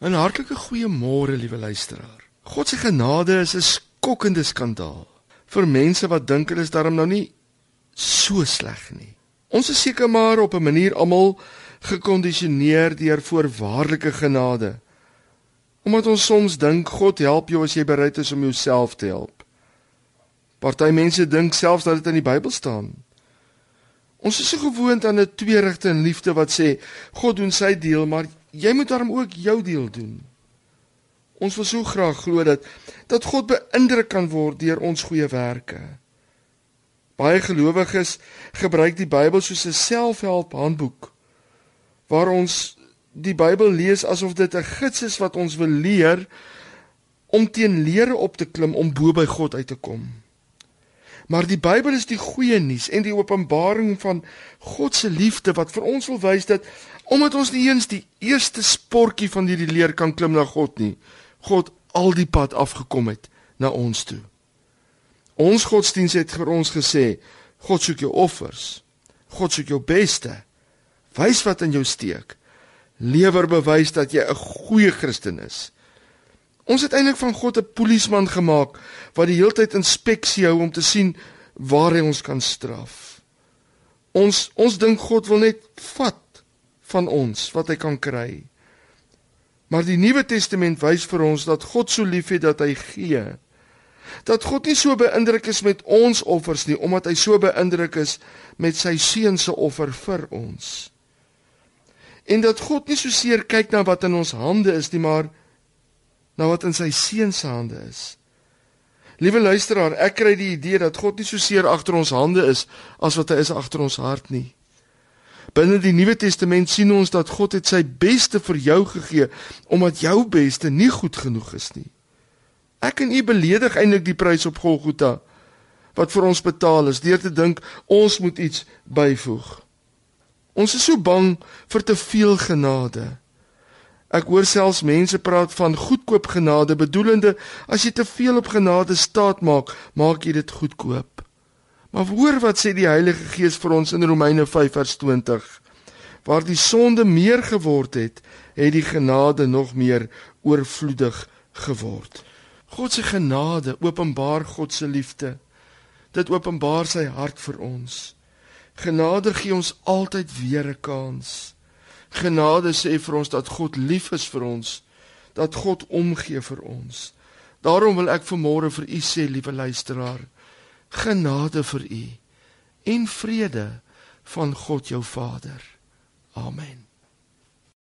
'n Hartlike goeiemôre, liewe luisteraar. God se genade is 'n skokkende skandaal vir mense wat dink hulle is darm nou nie so sleg nie. Ons is seker maar op 'n manier almal gekondisioneer deur voorwaardelike genade. Omdat ons soms dink God help jou as jy bereid is om jouself te help. Party mense dink selfs dat dit in die Bybel staan. Ons is so gewoond aan 'n tweerigte in liefde wat sê God doen sy deel, maar jy moet daarom ook jou deel doen. Ons wil so graag glo dat dat God beïndruk kan word deur ons goeie werke. Baie gelowiges gebruik die Bybel soos 'n selfhelp handboek waar ons die Bybel lees asof dit 'n gids is wat ons wil leer om teen lere op te klim om bo by God uit te kom. Maar die Bybel is die goeie nuus en die openbaring van God se liefde wat vir ons wil wys dat omdat ons nie eens die eerste sportjie van hierdie leer kan klim na God nie, God al die pad afgekom het na ons toe. Ons godsdiens het vir ons gesê, God soek jou offers. God soek jou beste. Wys wat in jou steek. Lewer bewys dat jy 'n goeie Christen is. Ons het eintlik van God 'n polisieman gemaak wat die hele tyd inspeksie hou om te sien waar hy ons kan straf. Ons ons dink God wil net vat van ons wat hy kan kry. Maar die Nuwe Testament wys vir ons dat God so liefhet dat hy gee. Dat God nie so beïndruk is met ons offers nie, omdat hy so beïndruk is met sy seun se offer vir ons. En dat God nie so seer kyk na wat in ons hande is nie, maar na wat in sy seun se hande is. Liewe luisteraar, ek kry die idee dat God nie so seer agter ons hande is as wat hy is agter ons hart nie. Binne die Nuwe Testament sien ons dat God het sy beste vir jou gegee omdat jou beste nie goed genoeg is nie. Ek en u beledig eintlik die prys op Golgotha wat vir ons betaal is deur te dink ons moet iets byvoeg. Ons is so bang vir te veel genade. Ek hoor selfs mense praat van goedkoop genade bedoelende as jy te veel op genade staat maak, maak jy dit goedkoop. Maar hoor wat sê die Heilige Gees vir ons in Romeine 5:20. Waar die sonde meer geword het, het die genade nog meer oorvloedig geword. God se genade openbaar God se liefde. Dit openbaar sy hart vir ons. Genade gee ons altyd weer 'n kans. Genade sê vir ons dat God lief is vir ons, dat God omgee vir ons. Daarom wil ek vanmôre vir u sê, liewe luisteraar, genade vir u en vrede van God jou Vader. Amen.